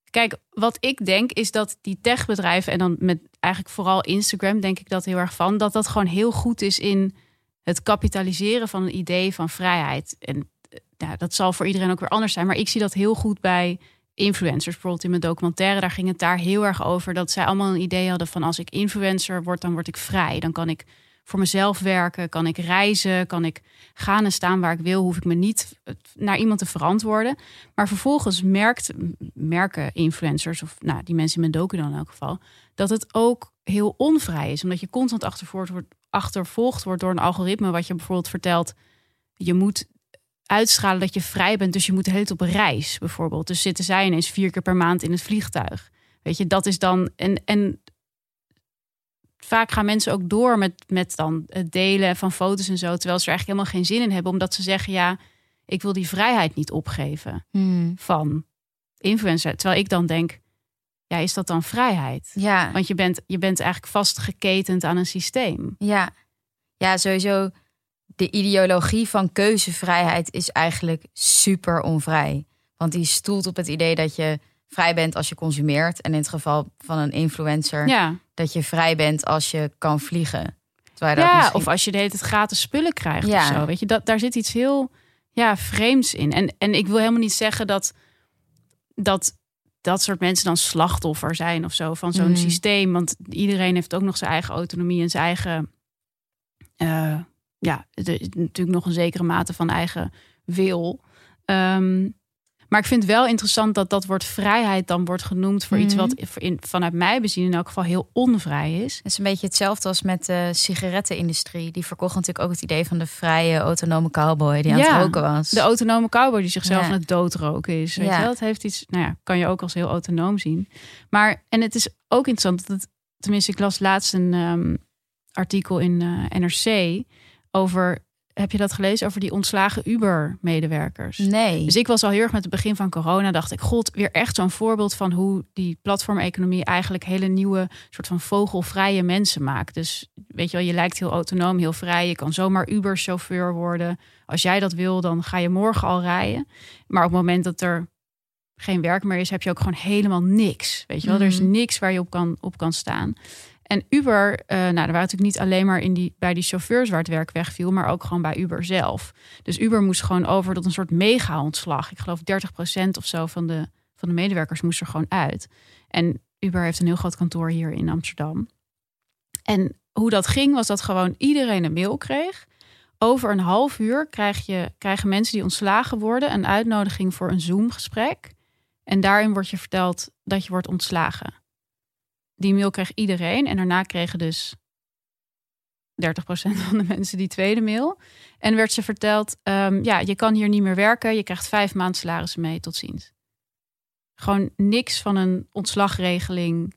Kijk, wat ik denk is dat die techbedrijven, en dan met eigenlijk vooral Instagram, denk ik dat heel erg van, dat dat gewoon heel goed is in het kapitaliseren van een idee van vrijheid. En ja, dat zal voor iedereen ook weer anders zijn, maar ik zie dat heel goed bij influencers. Bijvoorbeeld in mijn documentaire, daar ging het daar heel erg over dat zij allemaal een idee hadden van als ik influencer word, dan word ik vrij. Dan kan ik voor mezelf werken? Kan ik reizen? Kan ik gaan en staan waar ik wil? Hoef ik me niet naar iemand te verantwoorden? Maar vervolgens merkt, merken influencers, of nou, die mensen in mijn docu dan in elk geval, dat het ook heel onvrij is. Omdat je constant achtervolgd wordt, achtervolgd door een algoritme, wat je bijvoorbeeld vertelt. Je moet uitstralen dat je vrij bent, dus je moet tijd op reis, bijvoorbeeld. Dus zitten zij ineens vier keer per maand in het vliegtuig. Weet je, dat is dan. En, en vaak gaan mensen ook door met, met dan het delen van foto's en zo. Terwijl ze er eigenlijk helemaal geen zin in hebben. Omdat ze zeggen, ja, ik wil die vrijheid niet opgeven hmm. van influencer. Terwijl ik dan denk, ja, is dat dan vrijheid? Ja. Want je bent, je bent eigenlijk vastgeketend aan een systeem. Ja. Ja, sowieso. De ideologie van keuzevrijheid is eigenlijk super onvrij. Want die stoelt op het idee dat je vrij bent als je consumeert. En in het geval van een influencer, ja. dat je vrij bent als je kan vliegen. ja, misschien... of als je de hele tijd gratis spullen krijgt ja. of zo. Weet je, dat, daar zit iets heel ja, vreemds in. En, en ik wil helemaal niet zeggen dat, dat dat soort mensen dan slachtoffer zijn of zo van zo'n Mhm. systeem. Want iedereen heeft ook nog zijn eigen autonomie en zijn eigen, eh, ja, er is natuurlijk nog een zekere mate van eigen wil. Ehm, maar ik vind wel interessant dat dat woord vrijheid dan wordt genoemd voor iets Mhm. wat in, vanuit mij bezien in elk geval heel onvrij is. Het is een beetje hetzelfde als met de sigarettenindustrie. Die verkocht natuurlijk ook het idee van de vrije autonome cowboy die aan Ja, het roken was. De autonome cowboy die zichzelf Ja. aan het doodroken is. Weet Ja. je wel? Dat heeft iets, nou ja, kan je ook als heel autonoom zien. Maar, en het is ook interessant dat het, tenminste, ik las laatst een ehm, artikel in eh, NRC over, heb je dat gelezen? Over die ontslagen Uber-medewerkers. nee. Dus ik was al heel erg met het begin van corona, dacht ik, god, weer echt zo'n voorbeeld van hoe die platformeconomie eigenlijk hele nieuwe soort van vogelvrije mensen maakt. Dus weet je wel, je lijkt heel autonoom, heel vrij. Je kan zomaar Uber-chauffeur worden. Als jij dat wil, dan ga je morgen al rijden. Maar op het moment dat er geen werk meer is, heb je ook gewoon helemaal niks. Weet je wel, er is Mhm. niks waar je op kan, op kan staan. En Uber, eh, nou, er waren natuurlijk niet alleen maar in die, bij die chauffeurs waar het werk wegviel, maar ook gewoon bij Uber zelf. Dus Uber moest gewoon over tot een soort mega-ontslag. Ik geloof 30% of zo van de, van de medewerkers moest er gewoon uit. En Uber heeft een heel groot kantoor hier in Amsterdam. En hoe dat ging, was dat gewoon iedereen een mail kreeg. Over een half uur krijg je, krijgen mensen die ontslagen worden een uitnodiging voor een Zoom-gesprek. En daarin wordt je verteld dat je wordt ontslagen. Die mail kreeg iedereen. En daarna kregen dus 30% van de mensen die tweede mail. En werd ze verteld: ehm, ja, je kan hier niet meer werken. Je krijgt vijf maanden salaris mee. Tot ziens. Gewoon niks van een ontslagregeling.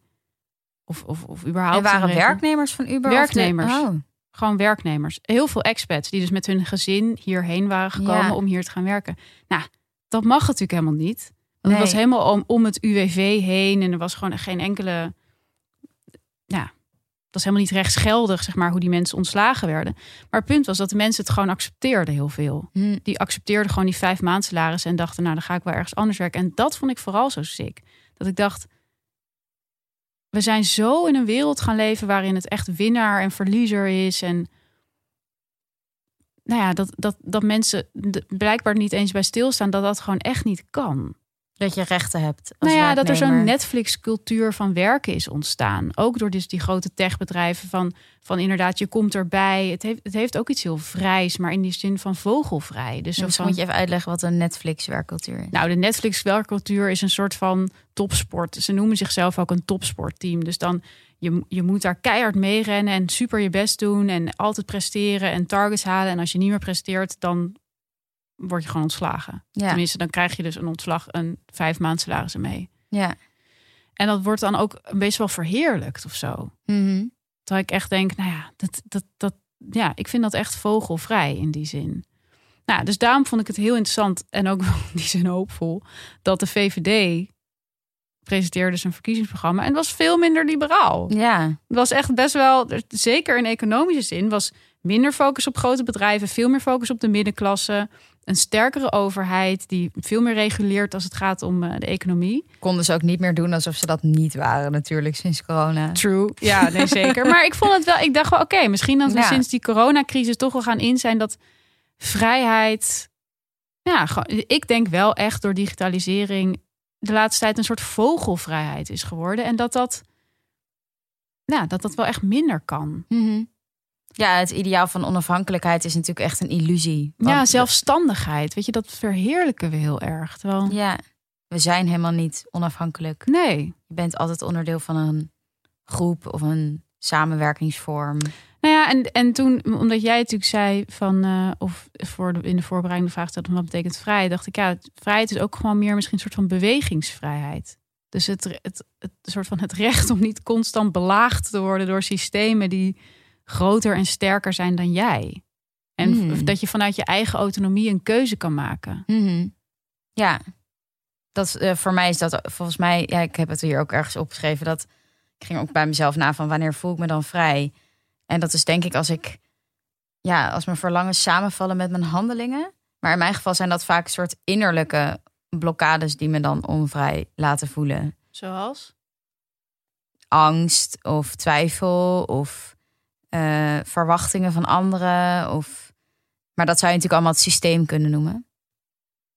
Of, of, of überhaupt. Er waren werknemers van Uber? de- Werknemers. Oh. Gewoon werknemers. Heel veel expats die dus met hun gezin hierheen waren gekomen Ja. om hier te gaan werken. Nou, dat mag natuurlijk helemaal niet. Want Nee. het was helemaal om, om het UWV heen en er was gewoon geen enkele. Het was helemaal niet rechtsgeldig, zeg maar, hoe die mensen ontslagen werden. Maar het punt was dat de mensen het gewoon accepteerden heel veel. Hm. Die accepteerden gewoon die vijf maand salaris en dachten, nou, dan ga ik wel ergens anders werken. En dat vond ik vooral zo sick. Dat ik dacht, we zijn zo in een wereld gaan leven waarin het echt winnaar en verliezer is. En nou ja, dat, dat, dat mensen blijkbaar niet eens bij stilstaan dat dat gewoon echt niet kan. Dat je rechten hebt. Als Nou ja, dat er zo'n. Netflix-cultuur van werken is ontstaan. Ook door dus die grote techbedrijven van, van inderdaad, je komt erbij. Het heeft, het heeft ook iets heel vrijs, maar in die zin van vogelvrij. Dus zo Dus van, moet je even uitleggen wat een Netflix-werkcultuur is. nou, de Netflix-werkcultuur is een soort van topsport. Ze noemen zichzelf ook een topsportteam. Dus dan, je, je moet daar keihard mee rennen en super je best doen en altijd presteren en targets halen. En als je niet meer presteert, dan word je gewoon ontslagen. ja. Tenminste, dan krijg je dus een ontslag, een vijf maand salaris mee. ja. En dat wordt dan ook best wel verheerlijkt of zo. Mhm. Terwijl ik echt denk, nou ja, dat, dat, dat, ja, ik vind dat echt vogelvrij in die zin. Nou, dus daarom vond ik het heel interessant en ook *laughs* wel in die zin hoopvol dat de VVD presenteerde zijn verkiezingsprogramma en het was veel minder liberaal. ja. Het was echt best wel, zeker in economische zin, was minder focus op grote bedrijven, veel meer focus op de middenklasse, een sterkere overheid die veel meer reguleert als het gaat om eh, de economie. Konden ze ook niet meer doen alsof ze dat niet waren natuurlijk sinds corona. True. Ja, nee, *laughs* zeker. Maar ik vond het wel, ik dacht wel, oké, misschien dat we Ja. sinds die coronacrisis toch wel gaan in zijn dat vrijheid. Ja, ik denk wel echt door digitalisering de laatste tijd een soort vogelvrijheid is geworden. En dat dat, ja, dat dat wel echt minder kan. Mhm. Ja, het ideaal van onafhankelijkheid is natuurlijk echt een illusie. ja, zelfstandigheid. Weet je, dat verheerlijken we heel erg. Terwijl, Ja, we zijn helemaal niet onafhankelijk. nee. Je bent altijd onderdeel van een groep of een samenwerkingsvorm. Nou ja, en, en toen, omdat jij natuurlijk zei van, eh, of voor de, in de voorbereidende vraag stelde, wat betekent vrij? Dacht ik, ja, het- vrijheid is ook gewoon meer misschien een soort van bewegingsvrijheid. Dus het, het, het, soort van het recht om niet constant belaagd te worden door systemen die groter en sterker zijn dan jij. En Hmm. dat je vanuit je eigen autonomie een keuze kan maken. Mhm. Ja, dat, eh, voor mij is dat volgens mij, ja, ik heb het hier ook ergens opgeschreven, dat ik ging ook bij mezelf na van wanneer voel ik me dan vrij? En dat is denk ik als ik, ja, als mijn verlangens samenvallen met mijn handelingen. Maar in mijn geval zijn dat vaak soort innerlijke blokkades die me dan onvrij laten voelen. Zoals? Angst of twijfel of eh, verwachtingen van anderen. Of... Maar dat zou je natuurlijk allemaal het systeem kunnen noemen.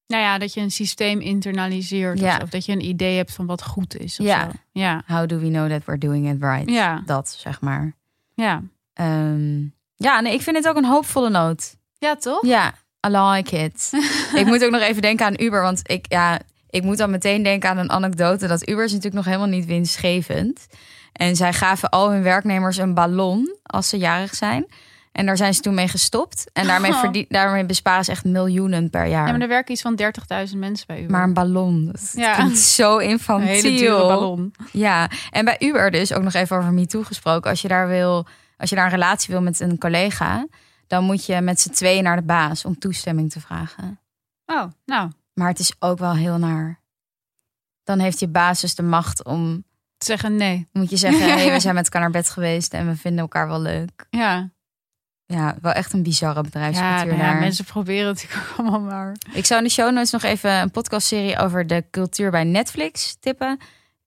Nou ja, dat je een systeem internaliseert. Ja. Of, of dat je een idee hebt van wat goed is. Of Ja. Zo. Ja. How do we know that we're doing it right? Ja. Dat, zeg maar. Ja. Ehm, ja, nee, ik vind het ook een hoopvolle noot. Ja, toch? Ja, I like it. *laughs* ik moet ook nog even denken aan Uber, want ik, ja, ik moet dan meteen denken aan een anekdote. Dat Uber is natuurlijk nog helemaal niet winstgevend. En zij gaven al hun werknemers een ballon als ze jarig zijn. En daar zijn ze toen mee gestopt. En daarmee, Oh. verdien- daarmee besparen ze echt miljoenen per jaar. Ja, maar er werken iets van 30.000 mensen bij Uber. Maar een ballon, dat Ja. klinkt zo een infantiel. hele dure ballon. Ja, en bij Uber dus ook nog even over MeToo gesproken. Als je daar wil, als je daar een relatie wil met een collega, dan moet je met z'n tweeën naar de baas om toestemming te vragen. Oh, nou. Maar het is ook wel heel naar. Dan heeft je baas dus de macht om, zeggen nee. moet je zeggen, hey, we *laughs* zijn met elkaar naar bed geweest en we vinden elkaar wel leuk. Ja. Ja, wel echt een bizarre Ja, bedrijfscultuur nou ja, daar. mensen proberen het natuurlijk *laughs* allemaal maar. Ik zou in de show notes nog even een podcastserie over de cultuur bij Netflix tippen.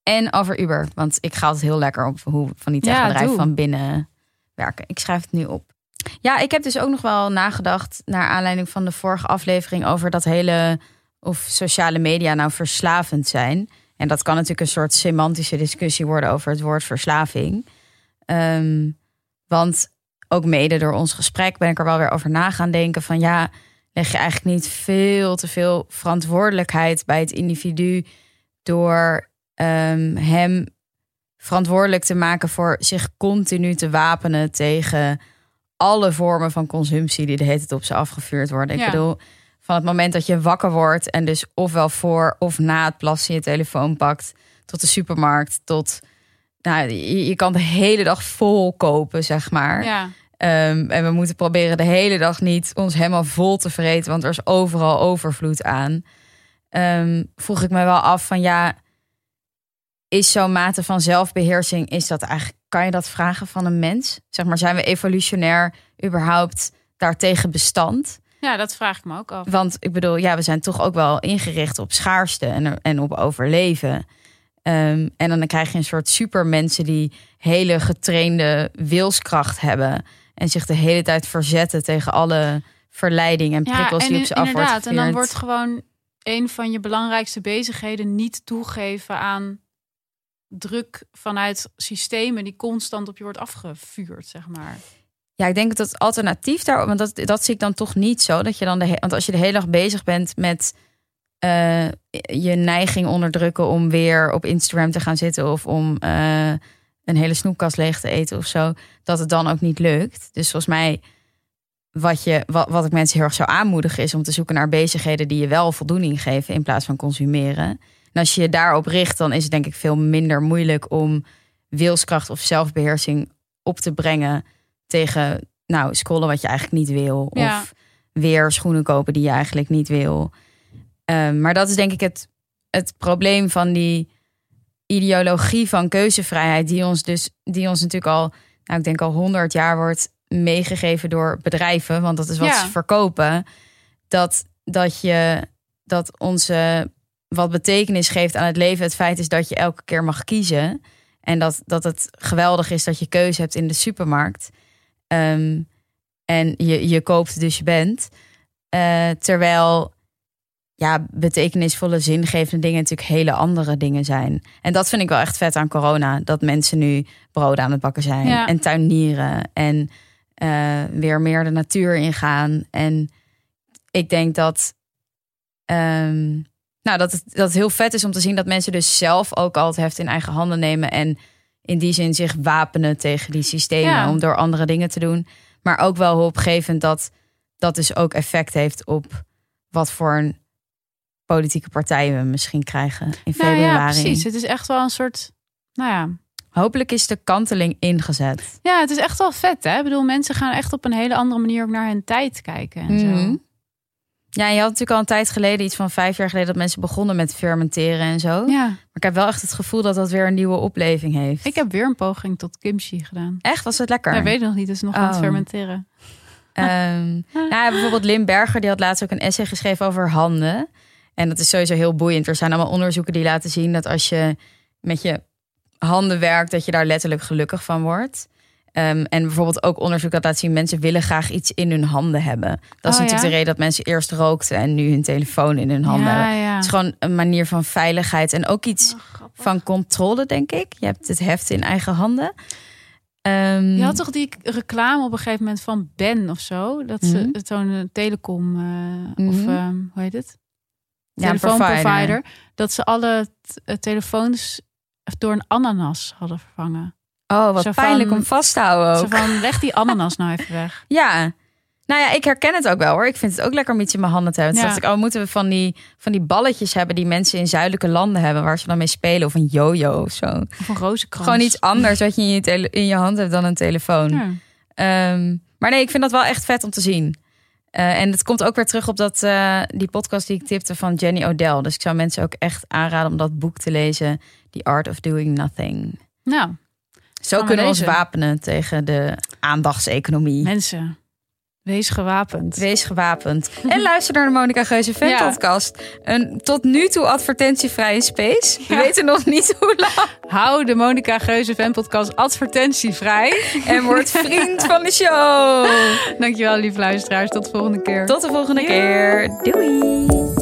En over Uber. Want ik ga het heel lekker op hoe van die techbedrijven van binnen werken. Ik schrijf het nu op. Ja, ik heb dus ook nog wel nagedacht naar aanleiding van de vorige aflevering over dat hele of sociale media nou verslavend zijn. En dat kan natuurlijk een soort semantische discussie worden over het woord verslaving. Ehm, want ook mede door ons gesprek ben ik er wel weer over na gaan denken van ja, leg je eigenlijk niet veel te veel verantwoordelijkheid bij het individu door ehm, hem verantwoordelijk te maken voor zich continu te wapenen tegen alle vormen van consumptie die de hele tijd op ze afgevuurd worden. Ik bedoel, van het moment dat je wakker wordt en dus ofwel voor of na het plassen je telefoon pakt, tot de supermarkt, tot nou, je, je kan de hele dag vol kopen, zeg maar. Ja. Ehm, en we moeten proberen de hele dag niet ons helemaal vol te vreten, want er is overal overvloed aan. Ehm, vroeg ik me wel af van ja, is zo'n mate van zelfbeheersing, is dat eigenlijk, kan je dat vragen van een mens? Zeg maar, zijn we evolutionair überhaupt daartegen bestand? Ja, dat vraag ik me ook af. Want ik bedoel, ja, we zijn toch ook wel ingericht op schaarste en, en op overleven. Ehm, en dan krijg je een soort supermensen die hele getrainde wilskracht hebben. En zich de hele tijd verzetten tegen alle verleiding en prikkels die op ze af inderdaad. En dan wordt gewoon een van je belangrijkste bezigheden niet toegeven aan druk vanuit systemen die constant op je wordt afgevuurd, zeg maar. Ja, ik denk dat het alternatief daar, want dat, dat zie ik dan toch niet zo. Dat je dan de, want als je de hele dag bezig bent met eh, je neiging onderdrukken om weer op Instagram te gaan zitten of om eh, een hele snoepkast leeg te eten of zo, dat het dan ook niet lukt. Dus volgens mij, wat, je, wat, wat ik mensen heel erg zou aanmoedigen, is om te zoeken naar bezigheden die je wel voldoening geven in plaats van consumeren. En als je je daarop richt, dan is het denk ik veel minder moeilijk om wilskracht of zelfbeheersing op te brengen tegen nou scrollen wat je eigenlijk niet wil Ja. of weer schoenen kopen die je eigenlijk niet wil. Ehm, maar dat is denk ik het, het probleem van die ideologie van keuzevrijheid die ons dus die ons natuurlijk al nou ik denk al honderd jaar wordt meegegeven door bedrijven, want dat is wat Ja. ze verkopen. Dat dat je dat onze wat betekenis geeft aan het leven het feit is dat je elke keer mag kiezen en dat dat het geweldig is dat je keuze hebt in de supermarkt. Ehm, en je, je koopt dus je bent. Eh, terwijl ja, betekenisvolle, zingevende dingen natuurlijk hele andere dingen zijn. En dat vind ik wel echt vet aan corona. Dat mensen nu brood aan het bakken zijn Ja. en tuinieren en eh, weer meer de natuur ingaan. En ik denk dat, ehm, nou, dat, het, dat het heel vet is om te zien dat mensen dus zelf ook al het heft in eigen handen nemen. En in die zin zich wapenen tegen die systemen Ja. om door andere dingen te doen. Maar ook wel hoopgevend dat dat dus ook effect heeft op wat voor een politieke partij we misschien krijgen in Nou februari. ja, precies. Het is echt wel een soort. Nou ja. Hopelijk is de kanteling ingezet. Ja, het is echt wel vet, hè? Ik bedoel, mensen gaan echt op een hele andere manier ook naar hun tijd kijken en zo. Ja, en je had natuurlijk al een tijd geleden, iets van vijf jaar geleden, dat mensen begonnen met fermenteren en zo. Ja, Maar ik heb wel echt het gevoel dat dat weer een nieuwe opleving heeft. ik heb weer een poging tot kimchi gedaan. Echt, was het lekker? Ja, weet ik nog niet, dus nog aan het Oh. fermenteren. Ehm, *laughs* nou, ja, bijvoorbeeld Lim Berger, die had laatst ook een essay geschreven over handen. En dat is sowieso heel boeiend. Er zijn allemaal onderzoeken die laten zien dat als je met je handen werkt, dat je daar letterlijk gelukkig van wordt. Ehm, en bijvoorbeeld ook onderzoek dat laat zien... mensen willen graag iets in hun handen hebben. Dat is Oh, natuurlijk ja? de reden dat mensen eerst rookten... en nu hun telefoon in hun handen Ja, hebben. ja. Het is gewoon een manier van veiligheid. En ook iets van controle, denk ik. Je hebt het heft in eigen handen. Ehm, Je had toch die reclame op een gegeven moment van Ben of zo? Dat ze Mhm. het zo'n eh, telecom eh, of Mhm. ehm, hoe heet het? Telefoonprovider. provider. Dat ze alle eh, telefoons door een ananas hadden vervangen. Oh, wat Zo van- pijnlijk om vast te houden Zo ook. van, leg die *laughs* ananas nou even weg. Ja. Nou ja, ik herken het ook wel hoor. Ik vind het ook lekker om iets in mijn handen te hebben. Toen Ja. dacht ik, oh, moeten we van die, van die balletjes hebben die mensen in zuidelijke landen hebben, waar ze dan mee spelen, of een yo-yo of zo. Of een rozenkrans. Gewoon iets anders wat je in je, in je hand hebt dan een telefoon. Ja. Ehm, maar nee, ik vind dat wel echt vet om te zien. Eh, en het komt ook weer terug op dat, eh, die podcast die ik tipte van Jenny Odell. Dus ik zou mensen ook echt aanraden om dat boek te lezen. The Art of Doing Nothing. Nou, Zo Gaan we kunnen we ons wapenen tegen de aandachtseconomie. mensen, wees gewapend. Wees gewapend. En luister naar de Monica Geuze fan Ja. podcast. Een tot nu toe advertentievrije space. We Ja. weten nog niet hoe lang. Hou de Monica Geuze fanpodcast advertentievrij. En word vriend van de show. *laughs* Dankjewel, lieve luisteraars. Tot de volgende keer. Tot de volgende Doei. keer. Doei.